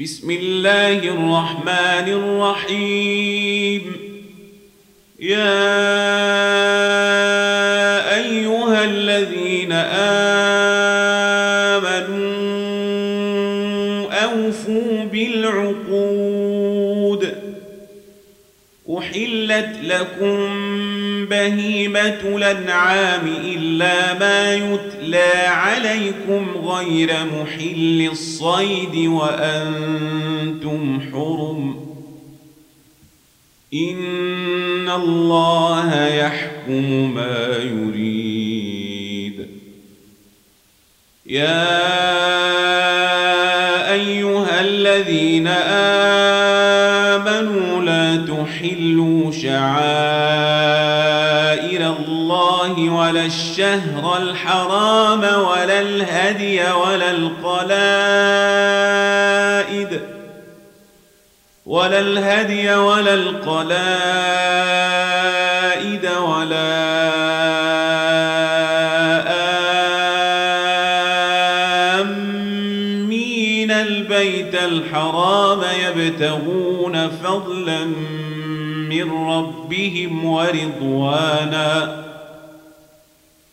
بسم الله الرحمن الرحيم. يا أيها الذين آمنوا أوفوا بالعقود. أحلت لكم بهيمة الأنعام إلا ما يتلى عليكم غير محل الصيد وأنتم حرم. إن الله يحكم ما يريد. يا أيها الذين آمنوا لا تحلوا شعائر ولا الشهر الحرام ولا الهدي ولا القلائد ولا الهدي ولا القلائد ولا آمين البيت الحرام يبتغون فضلا من ربهم ورضوانا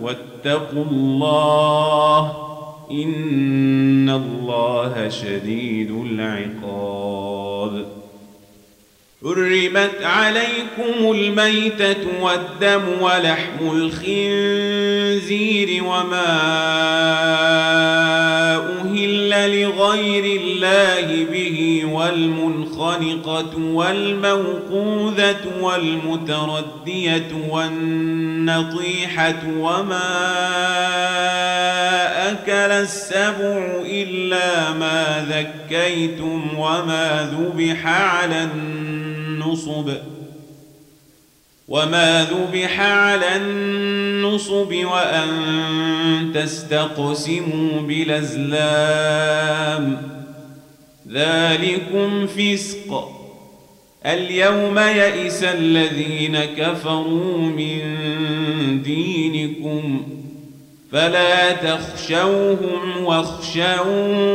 واتقوا الله إن الله شديد العقاب. حرمت عليكم الميتة والدم ولحم الخنزير وما أهل لغير الله به والمنخنقة والموقوذة والمتردية والنطيحة وما أكل السبع إلا ما ذكيتم وما ذبح على النصب وما ذبح على النصب وأن تستقسموا بالأزلام ذلكم فسق اليوم يئس الذين كفروا من دينكم فلا تخشوهم واخشون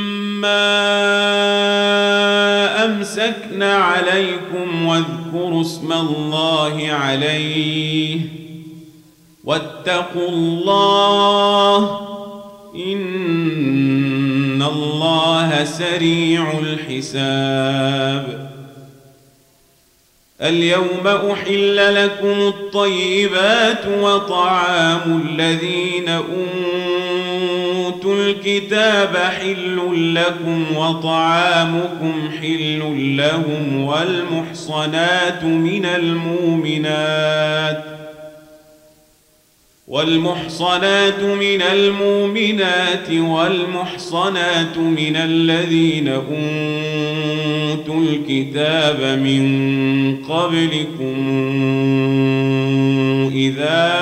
أمسكن عليكم واذكروا اسم الله عليه واتقوا الله إن الله سريع الحساب اليوم أحل لكم الطيبات وطعام الذين أوتوا الكتاب حل لكم وطعامكم حل لهم والمحصنات من المؤمنات والمحصنات من المؤمنات والمحصنات من الذين أوتوا الكتاب من قبلكم إذا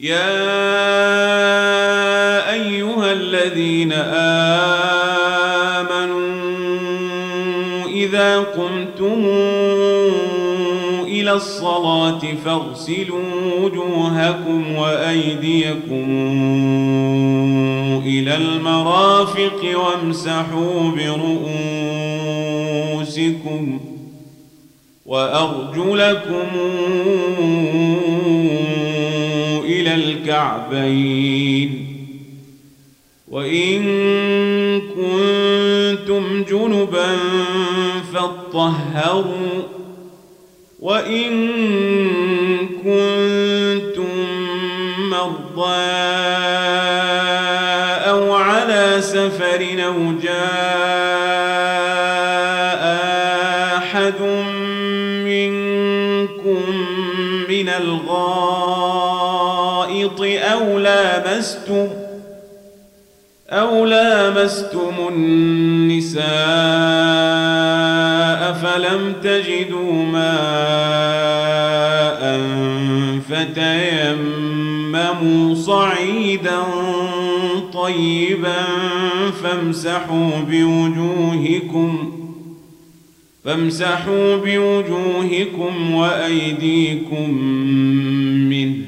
يا الذين آمنوا إذا قمتم إلى الصلاة فاغسلوا وجوهكم وأيديكم إلى المرافق وامسحوا برؤوسكم وأرجلكم الكعبين. وإن كنتم جنبا فاطهروا. وإن كنتم مرضى أو على سفر أو جاء لامستم أو لامستم النساء فلم تجدوا ماء فتيمموا صعيدا طيبا فامسحوا بوجوهكم فامسحوا بوجوهكم وأيديكم منه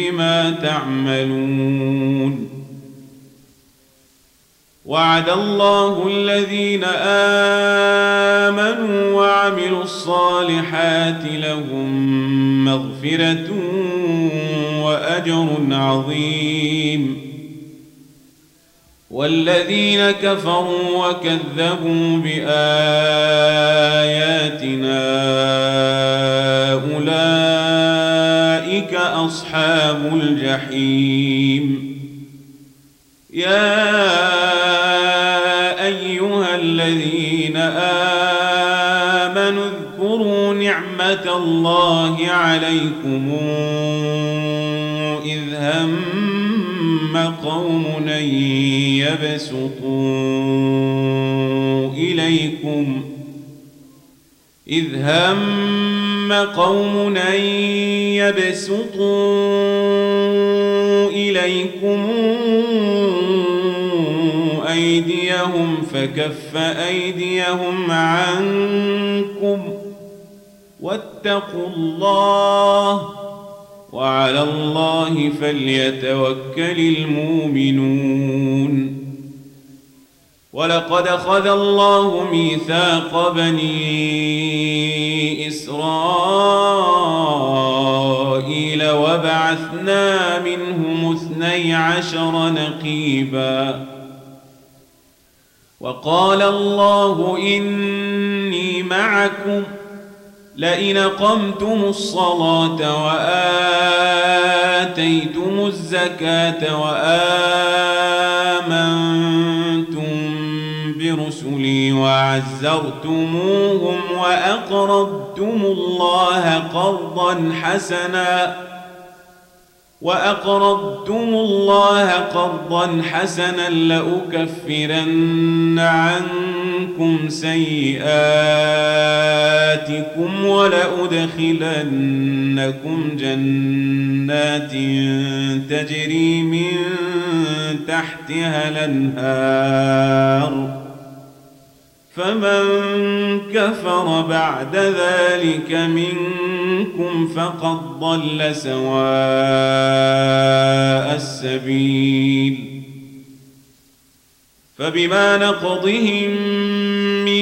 بما تعملون. وعد الله الذين آمنوا وعملوا الصالحات لهم مغفرة وأجر عظيم. والذين كفروا وكذبوا بآياتنا أولئك أصحاب الجحيم. يا أيها الذين آمنوا اذكروا نعمة الله عليكم إذ هم قوم يبسطوا إليكم. إذ هم قوم يبسطوا إليكم أيديهم فكف أيديهم عنكم واتقوا الله وعلى الله فليتوكل المؤمنون ولقد أخذ الله ميثاق بني إسرائيل وبعثنا منهم اثني عشر نقيبا. وقال الله إني معكم لئن قمتم الصلاة وآتيتم الزكاة وآمنتم برسلي وعزرتموهم وأقرضتم الله قرضا حسنا وأقرضتم الله قرضا حسنا لأكفرن عنكم سيئاتكم ولأدخلنكم جنات تجري من تحتها الأنهار فمن كفر بعد ذلك منكم فقد ضل سواء السبيل. فبما نقضهم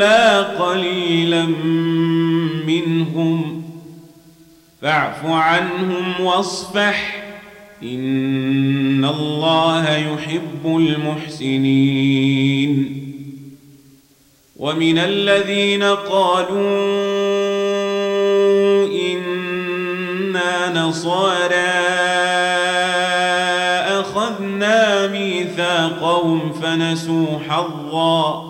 إلا قليلا منهم. فاعف عنهم واصفح. إن الله يحب المحسنين. ومن الذين قالوا إنا نصارى أخذنا ميثاقهم فنسوا حظا.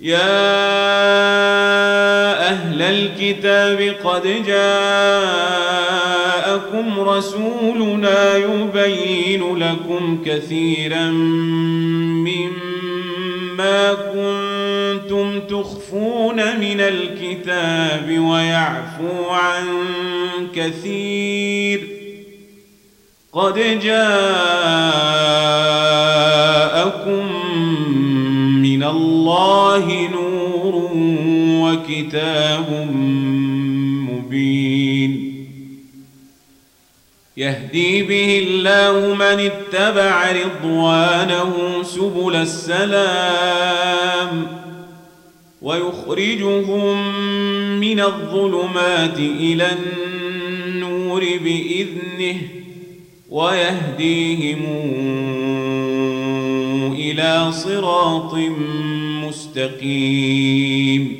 يا أهل الكتاب قد جاءكم رسولنا يبين لكم كثيرا مما كنتم تخفون من الكتاب ويعفو عن كثير. قد جاءكم وكتاب مبين. يهدي به الله من اتبع رضوانه سبل السلام ويخرجهم من الظلمات إلى النور بإذنه ويهديهم إلى صراط مستقيم.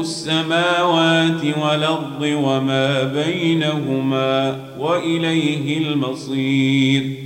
السماوات والأرض وما بينهما وإليه المصير.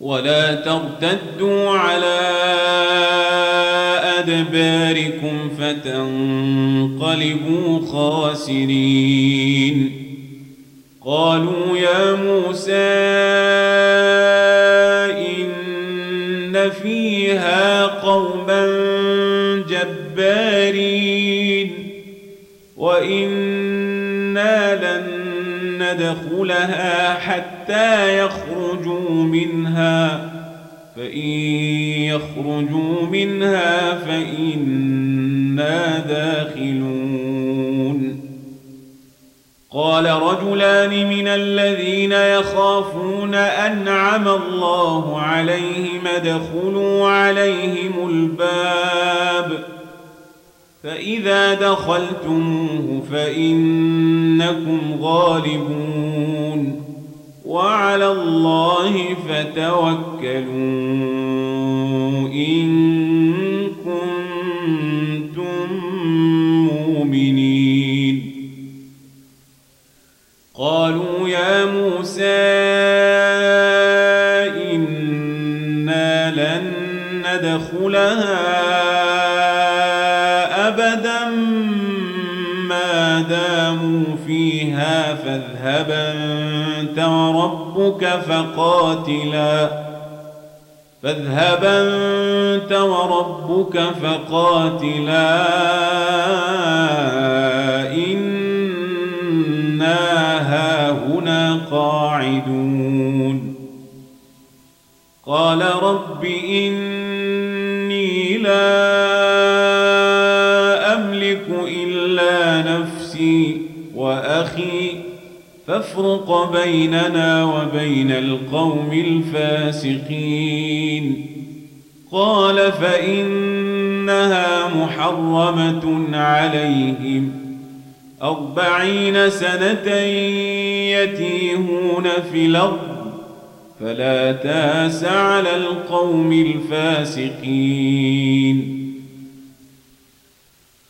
ولا ترتدوا على أدباركم فتنقلبوا خاسرين. قالوا يا موسى إن فيها قوما جبارين. لن ندخلها حتى يخرجوا منها فإن يخرجوا منها فإنا داخلون. قال رجلان من الذين يخافون أنعم الله عليهم ادخلوا عليهم الباب. فإذا دخلتموه فإنكم غالبون وعلى الله فتوكلوا إن كنتم مؤمنين. قالوا يا موسى إنا لن ندخلها فاذهب انت وربك فقاتلا. فاذهب انت وربك فقاتلا. انا هاهنا قاعدون. قال رب اني لا املك الا نفسي واخي فافرق بيننا وبين القوم الفاسقين. قال فإنها محرمة عليهم. أربعين سنة يتيهون في الأرض فلا تاس على القوم الفاسقين.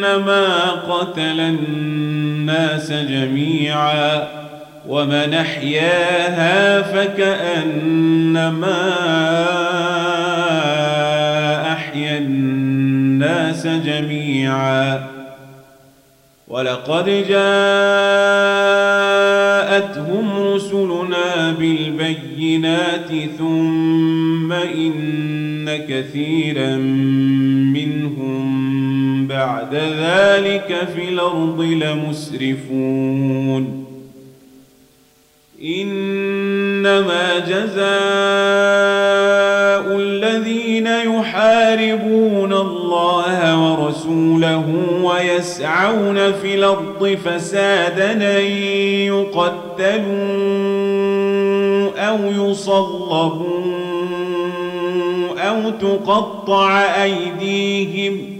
فكأنما قتل الناس جميعا ومن أحياها فكأنما أحيا الناس جميعا. ولقد جاءتهم رسلنا بالبينات ثم إن كثيرا منهم بعد ذلك في الأرض لمسرفون. إنما جزاء الذين يحاربون الله ورسوله ويسعون في الأرض فسادا أن يقتلوا أو يصلبوا أو تقطع أيديهم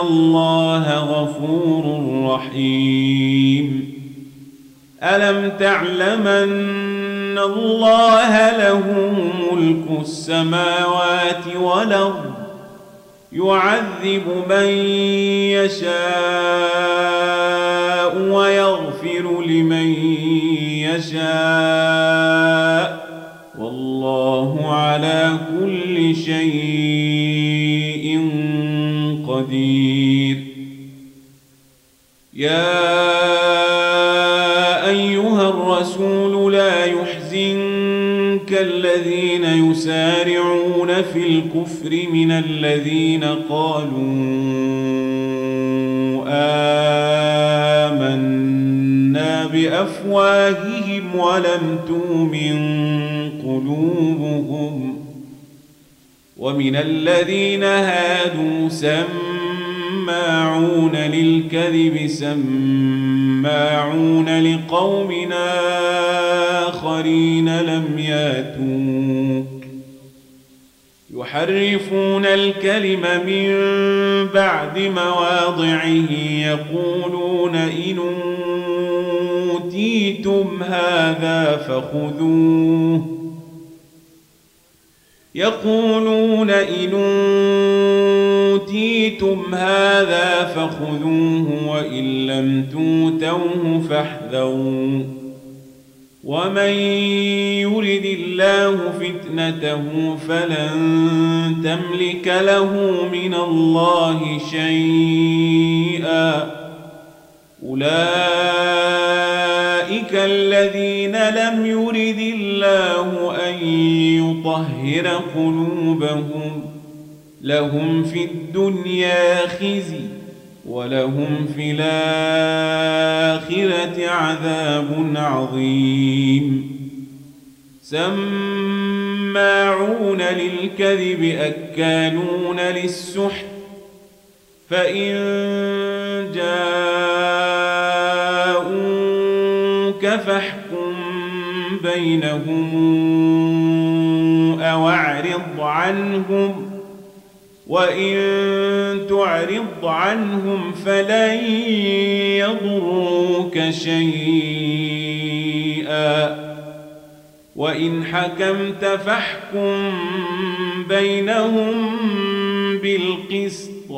الله غفور رحيم ألم تعلم أن الله له ملك السماوات والأرض يعذب من يشاء ويغفر لمن يشاء والله على كل شيء يا أيها الرسول لا يحزنك الذين يسارعون في الكفر من الذين قالوا آمنا بأفواههم ولم تؤمن قلوبهم ومن الذين هادوا سماعون للكذب سماعون لقوم آخرين لم ياتوك. يحرفون الكلم من بعد مواضعه يقولون إن أوتيتم هذا فخذوه. يقولون إن أوتيتم هذا فخذوه وإن لم توتوه فاحذروا. ومن يرد الله فتنته فلن تملك له من الله شيئا. أولئك الذين لم يرد الله أن يطهر قلوبهم. لهم في الدنيا خزي ولهم في الآخرة عذاب عظيم. سماعون للكذب أكالون للسحت. فإن جاءوك فاحكم بينهم أو أعرض عنهم. وإن تعرض عنهم فلن يضروك شيئا وإن حكمت فاحكم بينهم بالقسط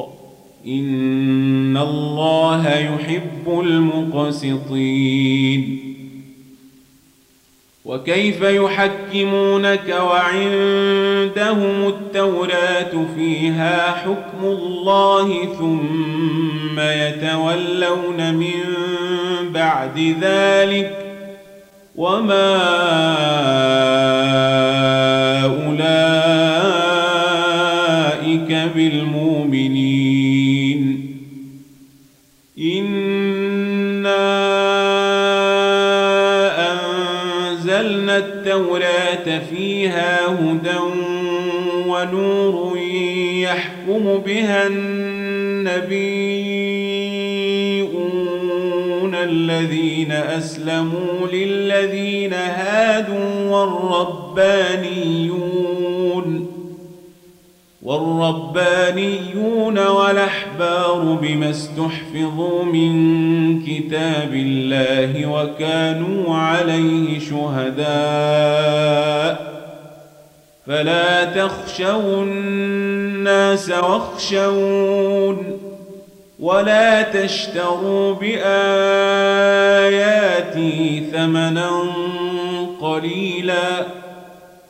إن الله يحب المقسطين وكيف يحكمونك وعندهم التوراة فيها حكم الله ثم يتولون من بعد ذلك وما التوراة فيها هدى ونور يحكم بها النبيون الذين أسلموا للذين هادوا والربانيون والربانيون والأحبار بما استحفظوا من كتاب الله وكانوا عليه شهداء. فلا تخشوا الناس واخشون ولا تشتروا بآياتي ثمنا قليلا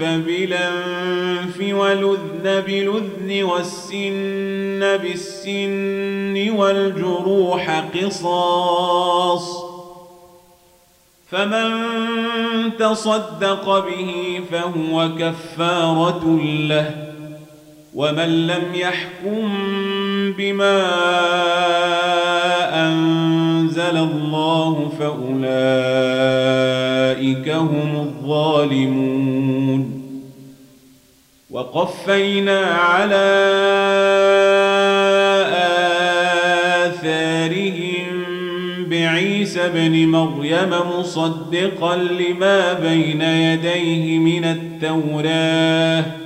بالأنف والأذن بالأذن والسن بالسن والجروح قصاص فمن تصدق به فهو كفارة له ومن لم يحكم بما أنزل الله فأولئك هم الظالمون. وقفينا على عيسى ابن مريم مصدقا لما بين يديه من التوراه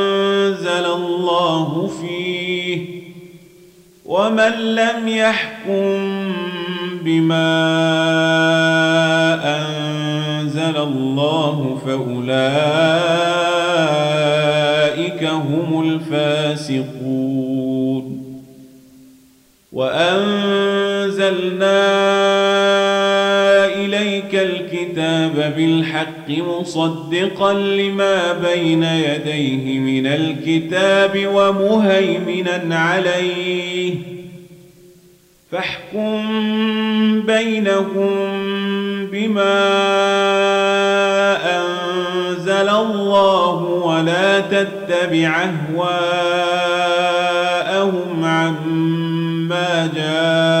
ومن لم يحكم بما أنزل الله فأولئك هم الفاسقون وأنزلنا إليك الكتاب بالحق مصدقا لما بين يديه من الكتاب ومهيمنا عليه. فاحكم بينهم بما أنزل الله ولا تتبع أهواءهم عما جاءك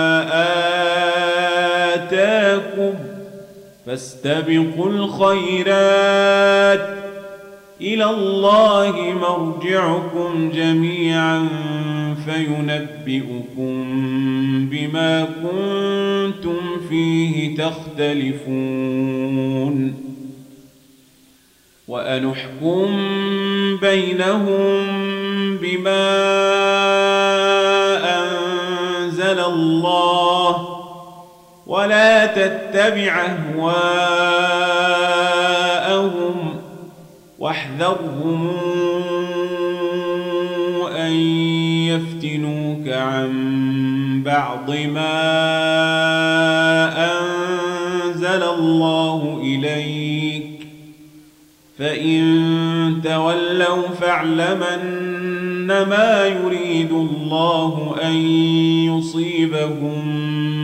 فاستبقوا الخيرات. إلى الله مرجعكم جميعا فينبئكم بما كنتم فيه تختلفون. وأنحكم بينهم بما أنزل الله ولا تتبع أهواءهم واحذرهم أن يفتنوك عن بعض ما أنزل الله إليك فإن تولوا فاعلمن ما يريد الله أن يصيبهم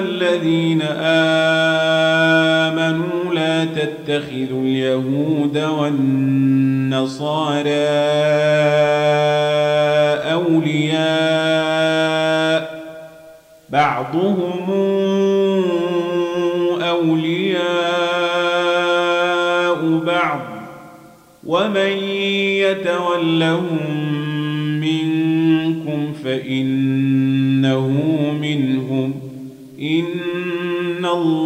الذين آمنوا لا تتخذوا اليهود والنصارى أولياء. بعضهم أولياء بعض. ومن يتولهم منكم فإنه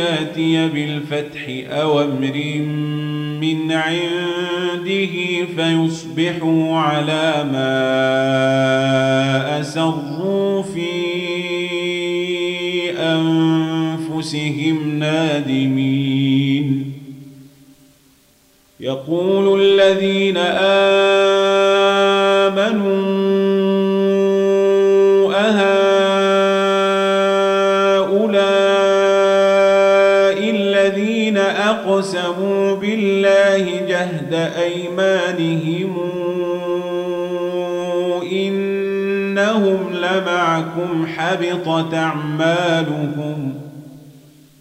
ياتي بالفتح أو أمر من عنده فيصبحوا على ما أسروا في أنفسهم نادمين. يقول الذين آمنوا جهد أيمانهم إنهم لمعكم حبطت أعمالهم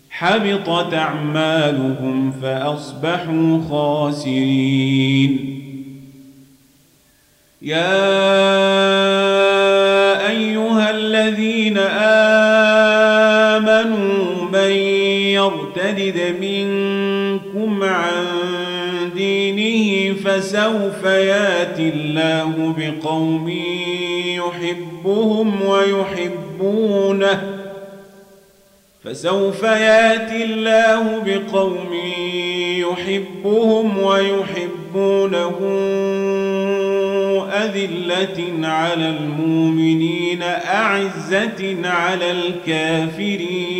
حبطت أعمالهم فأصبحوا خاسرين. يا أيها الذين آمنوا فسوف ياتي الله بقوم يحبهم ويحبونه. فسوف ياتي الله بقوم يحبهم ويحبونه أذلة على المؤمنين أعزة على الكافرين.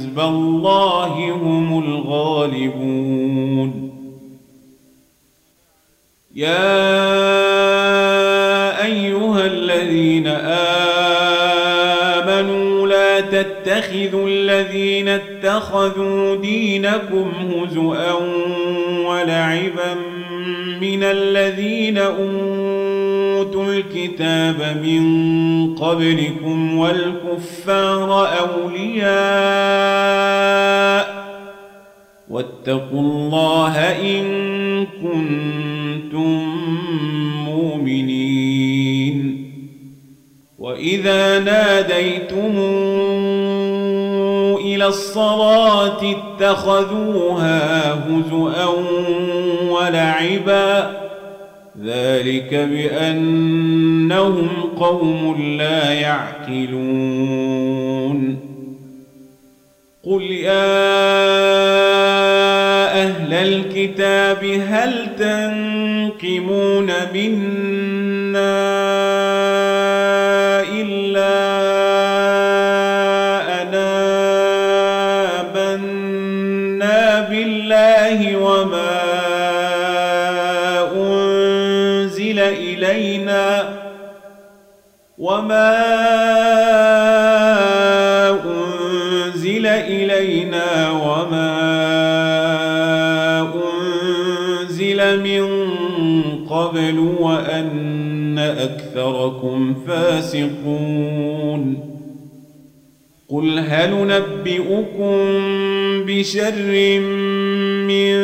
الله هم الغالبون. يا أيها الذين آمنوا لا تتخذوا الذين اتخذوا دينكم هزؤا ولعبا من الذين أوتوا الكتاب من قبلكم والكفار أولياء واتقوا الله إن كنتم مؤمنين. وإذا ناديتمون إلى الصلاة اتخذوها هزؤا ولعبا ذلك بأنهم قوم لا يعقلون. قل يا أهل الكتاب هل تنقمون منا وما أنزل إلينا وما أنزل من قبل وأن أكثركم فاسقون قل هل نبئكم بشر من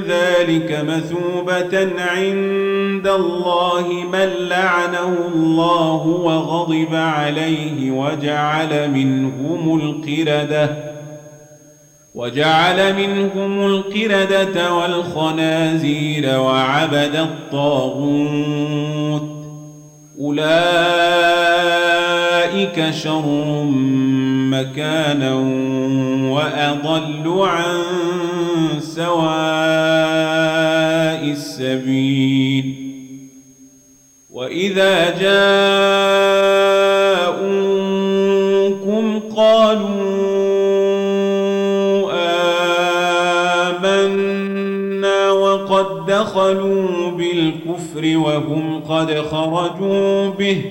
ذلك مثوبة عند الله من لعنه الله وغضب عليه وجعل منهم القردة وجعل منهم القردة والخنازير وعبد الطاغوت أولئك شر مكانا وأضل عن سواء السبيل. وإذا جاءوكم دخلوا بالكفر وهم قد خرجوا به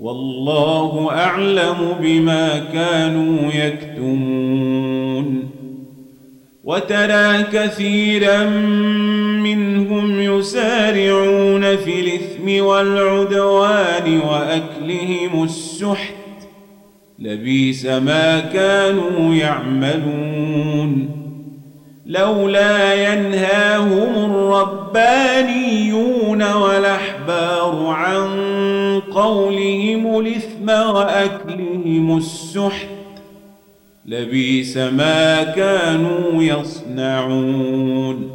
والله أعلم بما كانوا يكتمون وترى كثيرا منهم يسارعون في الإثم والعدوان وأكلهم السحت لبيس ما كانوا يعملون لولا ينهاهم الربانيون والأحبار عن قولهم الإثم وأكلهم السحت لبيس ما كانوا يصنعون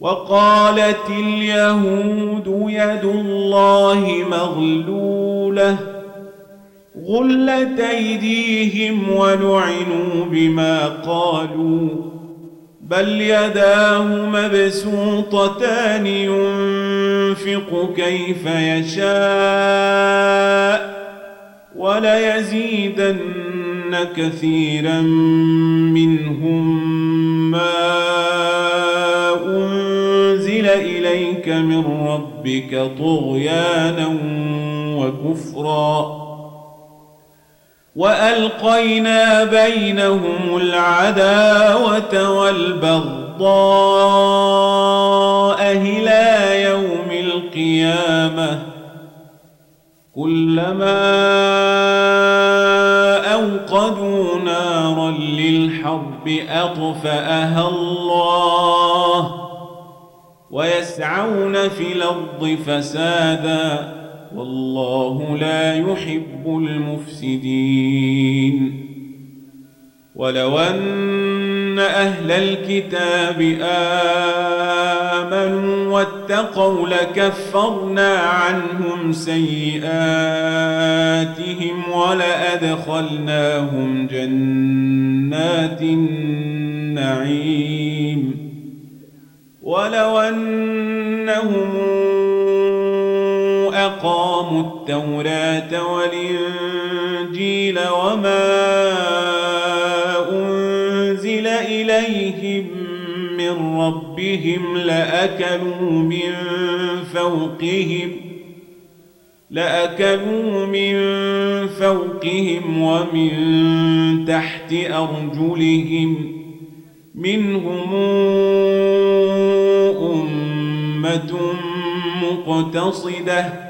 وقالت اليهود يد الله مغلولة غلت أيديهم ولعنوا بما قالوا بل يداه مبسوطتان ينفق كيف يشاء وليزيدن كثيرا منهم ما أنزل إليك من ربك طغيانا وكفرا وألقينا بينهم العداوة والبغضاء إلى يوم القيامة. كلما أوقدوا نارا للحرب أطفأها الله ويسعون في الأرض فسادا والله لا يحب المفسدين. ولو أن أهل الكتاب آمنوا واتقوا لكفرنا عنهم سيئاتهم ولأدخلناهم جنات النعيم. ولو أنهم أقاموا التوراة والإنجيل وما أنزل إليهم من ربهم لأكلوا من فوقهم لأكلوا من فوقهم ومن تحت أرجلهم منهم أمة مقتصدة.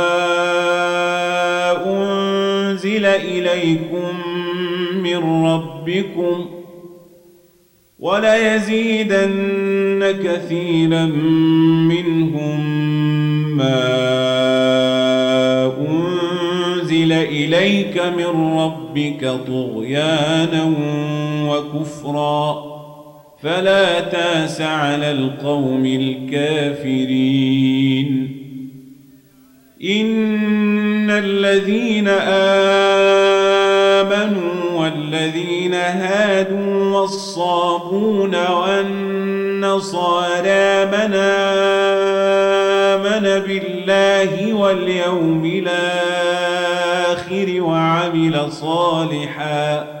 إليكم من ربكم وليزيدن كثيرا منهم ما أنزل إليك من ربك طغيانا وكفرا فلا تاس على القوم الكافرين إن الذين آمنوا والذين هادوا والصابون والنصارى من آمن بالله واليوم الآخر وعمل صالحا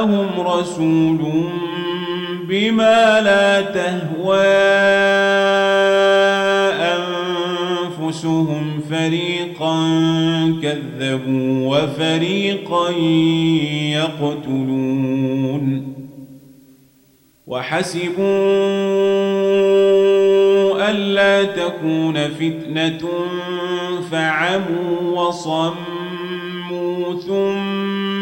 جاءهم رسول بما لا تهوى أنفسهم فريقا كذبوا وفريقا يقتلون وحسبوا ألا تكون فتنة فعموا وصموا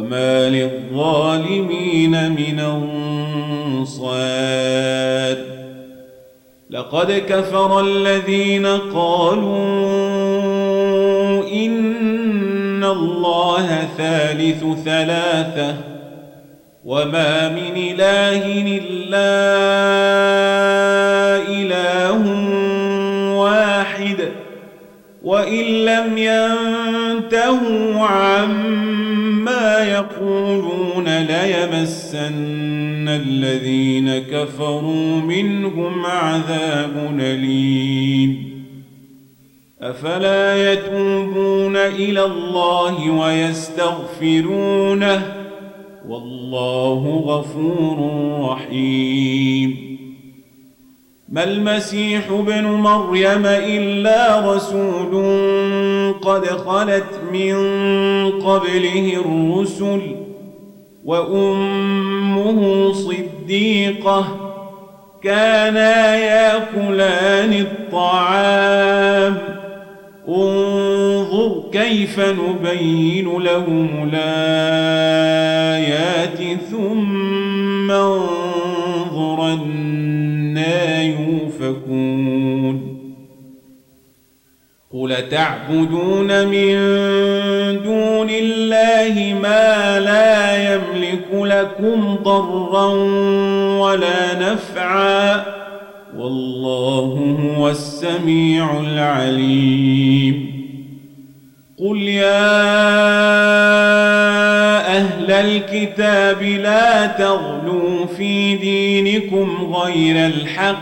وما للظالمين من أنصار لقد كفر الذين قالوا إن الله ثالث ثلاثة وما من إله إلا إله واحد وإن لم ينتهوا عما ليمسن الذين كفروا منهم عذاب أليم. أفلا يتوبون إلى الله ويستغفرونه؟ والله غفور رحيم. ما المسيح ابن مريم إلا رسول قد خلت من قبله الرسل وأمه صديقة كانا يأكلان الطعام. انظر كيف نبين لهم الآيات ثم انظر أنا يوفكون. قل تعبدون من دون الله ما لا يملك لكم ضرا ولا نفعا والله هو السميع العليم. قل يا أهل الكتاب لا تغلوا في دينكم غير الحق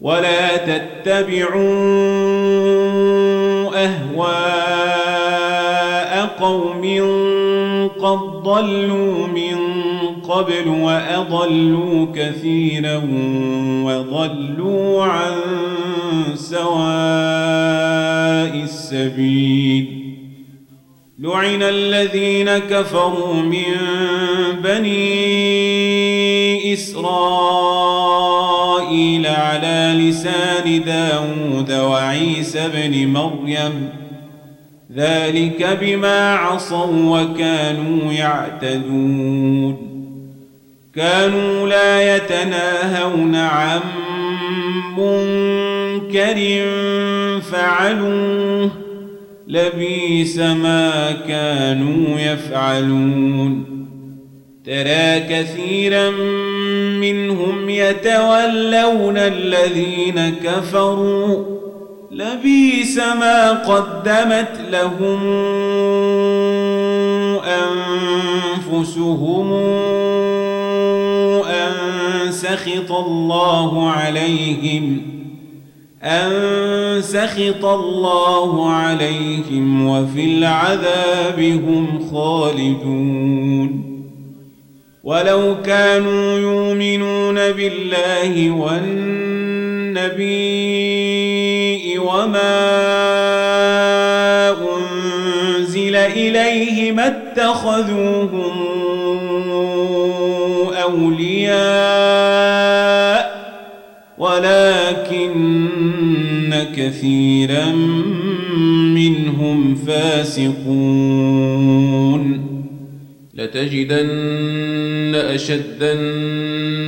ولا تتبعوا أهواء قوم ضلوا من قبل وأضلوا كثيرا وضلوا عن سواء السبيل لعن الذين كفروا من بني إسرائيل على لسان داود وعيسى بن مريم ذلك بما عصوا وكانوا يعتدون. كانوا لا يتناهون عن منكر فعلوه لبيس ما كانوا يفعلون. ترى كثيرا منهم يتولون الذين كفروا لبيس ما قدمت لهم أنفسهم أن سخط الله عليهم أن سخط الله عليهم وفي العذاب هم خالدون. ولو كانوا يؤمنون بالله والنبي وما إليه ما اتخذوهم أولياء ولكن كثيرا منهم فاسقون لتجدن أشد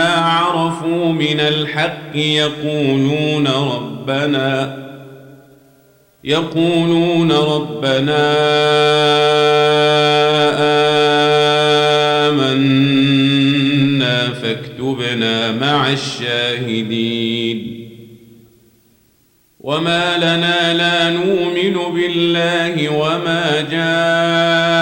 عرفوا من الحق يقولون ربنا يقولون ربنا آمنا فاكتبنا مع الشاهدين. وما لنا لا نؤمن بالله وما جاءنا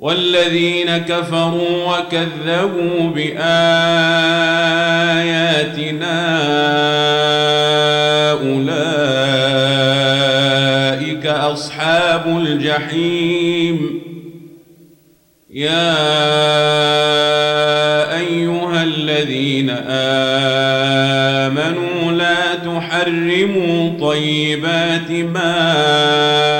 والذين كفروا وكذبوا بآياتنا أولئك أصحاب الجحيم. يا أيها الذين آمنوا لا تحرموا طيبات ما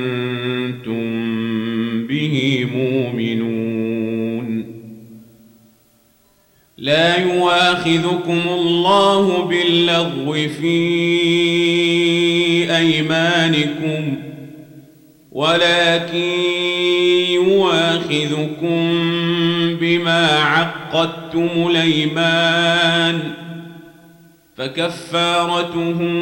لا يواخذكم الله باللغو في أيمانكم ولكن يواخذكم بما عقدتم الأيمان فكفارته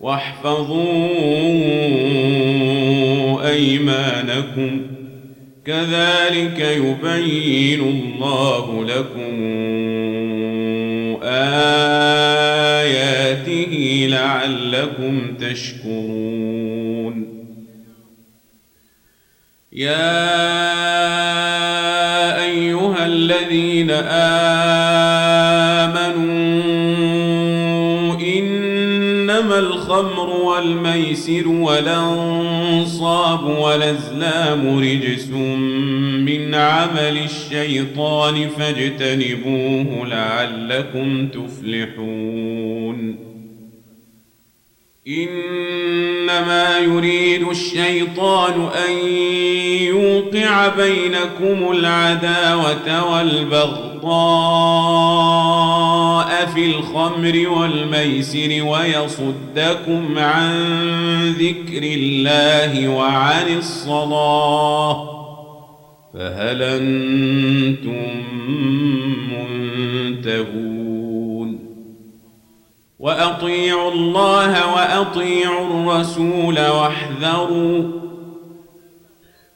واحفظوا أيمانكم. كذلك يبين الله لكم آياته لعلكم تشكرون. يا أيها الذين آمنوا والميسر والأنصاب والأزلام رجس من عمل الشيطان فاجتنبوه لعلكم تفلحون. إنما يريد الشيطان أن يوقع بينكم العداوة والبغضاء في الخمر والميسر ويصدكم عن ذكر الله وعن الصلاة فهل أنتم منتهون؟ وأطيعوا الله وأطيعوا الرسول واحذروا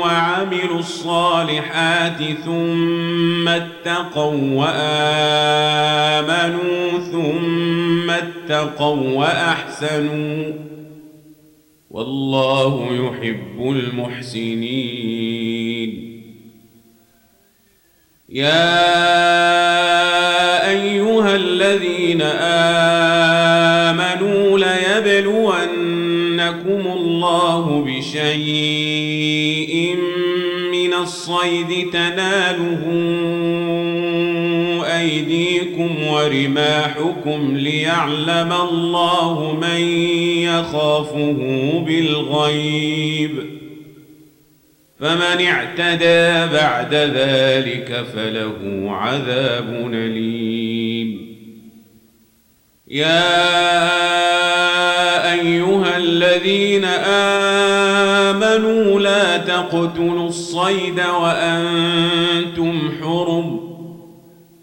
وعملوا الصالحات ثم اتقوا وآمنوا ثم اتقوا وأحسنوا والله يحب المحسنين. يا أيها الذين آمنوا ليبلونكم الله بشيء الصيد تناله أيديكم ورماحكم ليعلم الله من يخافه بالغيب. فمن اعتدى بعد ذلك فله عذاب أليم. يا أيها الذين آمنوا لا تقتلوا الصيد وأنتم حرم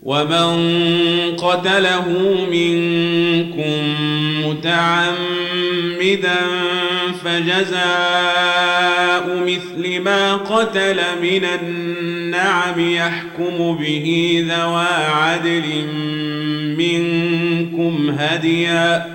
ومن قتله منكم متعمدا فجزاء مثل ما قتل من النعم يحكم به ذوى عدل منكم هديا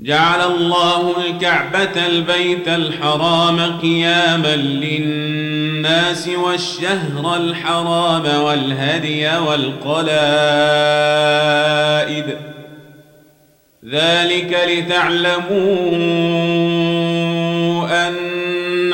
جعل الله الكعبة البيت الحرام قياما للناس والشهر الحرام والهدي والقلائد. ذلك لتعلموا أن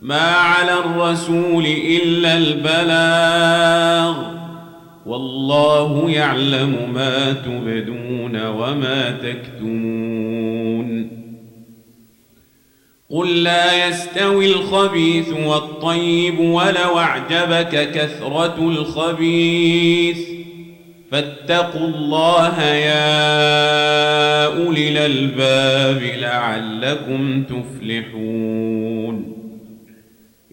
ما على الرسول إلا البلاغ والله يعلم ما تبدون وما تكتمون. قل لا يستوي الخبيث والطيب ولو أعجبك كثرة الخبيث. فاتقوا الله يا أولي الألباب لعلكم تفلحون.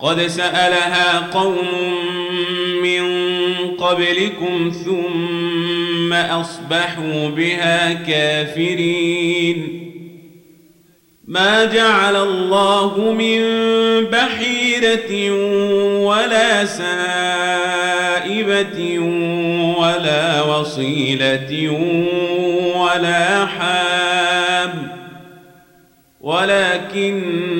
قد سألها قوم من قبلكم ثم أصبحوا بها كافرين. ما جعل الله من بحيرة ولا سائبة ولا وصيلة ولا حام. ولكن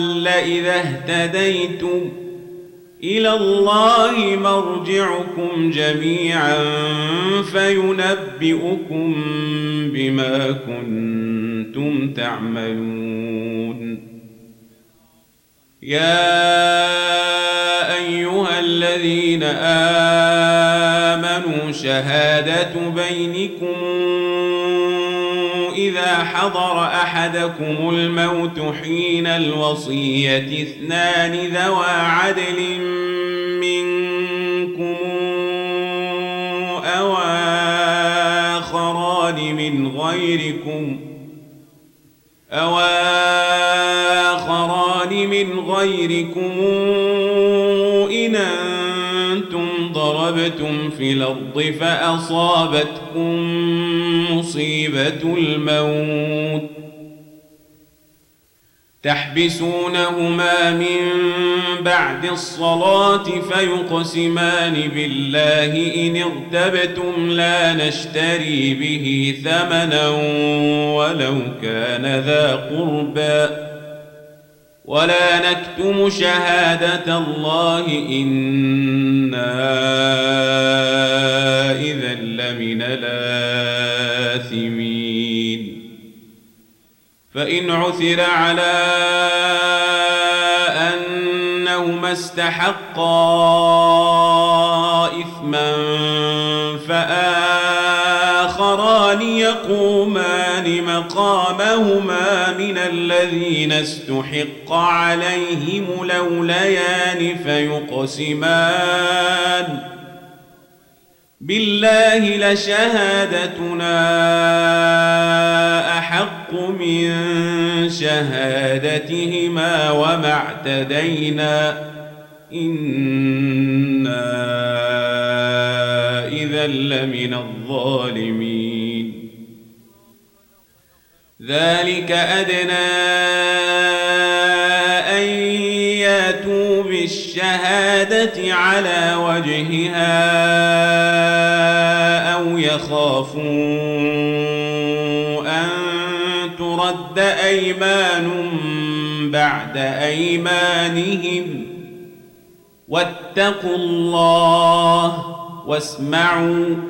ضل إذا اهتديتم. إلى الله مرجعكم جميعا فينبئكم بما كنتم تعملون. يا أيها الذين آمنوا شهادة بينكم إذا حضر أحدكم الموت حين الوصية اثنان ذوى عدل منكم أو آخران من غيركم أو آخران من غيركم إن أنتم ضربتم في الأرض فأصابتكم مصيبة الموت تحبسونهما من بعد الصلاة فيقسمان بالله إن ارتبتم لا نشتري به ثمنا ولو كان ذا قربى ولا نكتم شهادة الله إنا إذا لمن الآثمين فإن عثر على أنهما استحقا إثما فآخران يقومان مقامهما من الذين استحق عليهم لوليان فيقسمان. بالله لشهادتنا أحق من شهادتهما وما اعتدينا. إنا إذا لمن الظالمين. ذلك أدنى أن ياتوا بالشهادة على وجهها أو يخافوا أن ترد أيمان بعد أيمانهم. واتقوا الله واسمعوا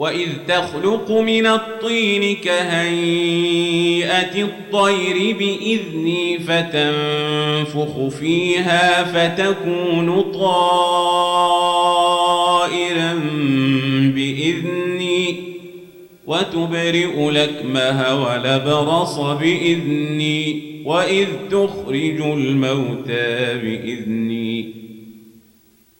واذ تخلق من الطين كهيئه الطير باذني فتنفخ فيها فتكون طائرا باذني وتبرئ لكمها ولبرص باذني واذ تخرج الموتى باذني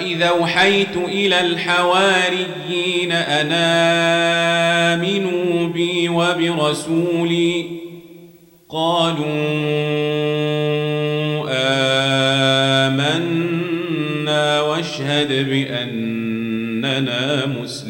وإذا أوحيت إلى الحواريين أن آمنوا بي وبرسولي قالوا آمنا واشهد بأننا مسلمون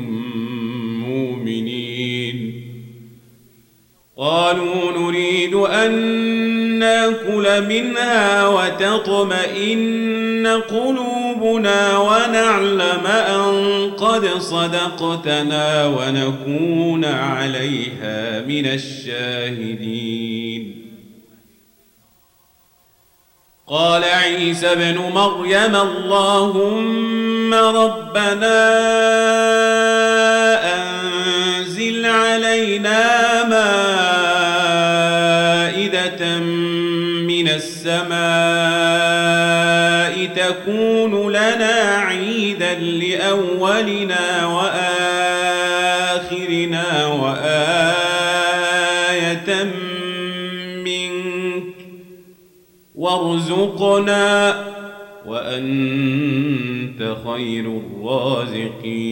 قالوا نريد أن نأكل منها وتطمئن قلوبنا ونعلم أن قد صدقتنا ونكون عليها من الشاهدين. قال عيسى ابن مريم اللهم ربنا أنزل علينا مائدة من السماء تكون لنا عيدا لأولنا وآخرنا وآية منك وارزقنا وأنت خير الرازقين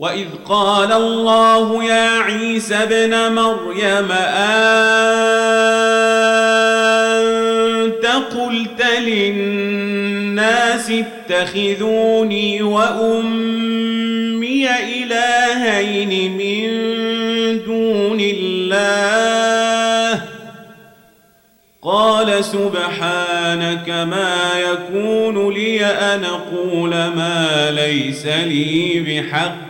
وإذ قال الله يا عيسى ابن مريم أنت قلت للناس اتخذوني وأمي إلهين من دون الله قال سبحانك ما يكون لي أن أقول ما ليس لي بحق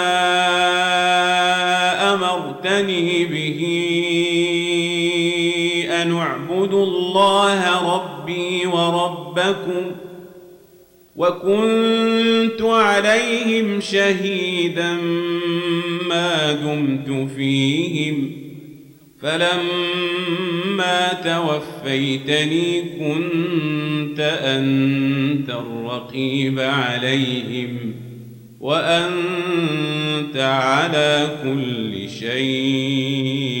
الله ربي وربكم وكنت عليهم شهيدا ما دمت فيهم فلما توفيتني كنت أنت الرقيب عليهم وأنت على كل شيء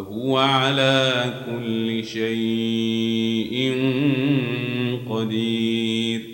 وهو على كل شيء قدير.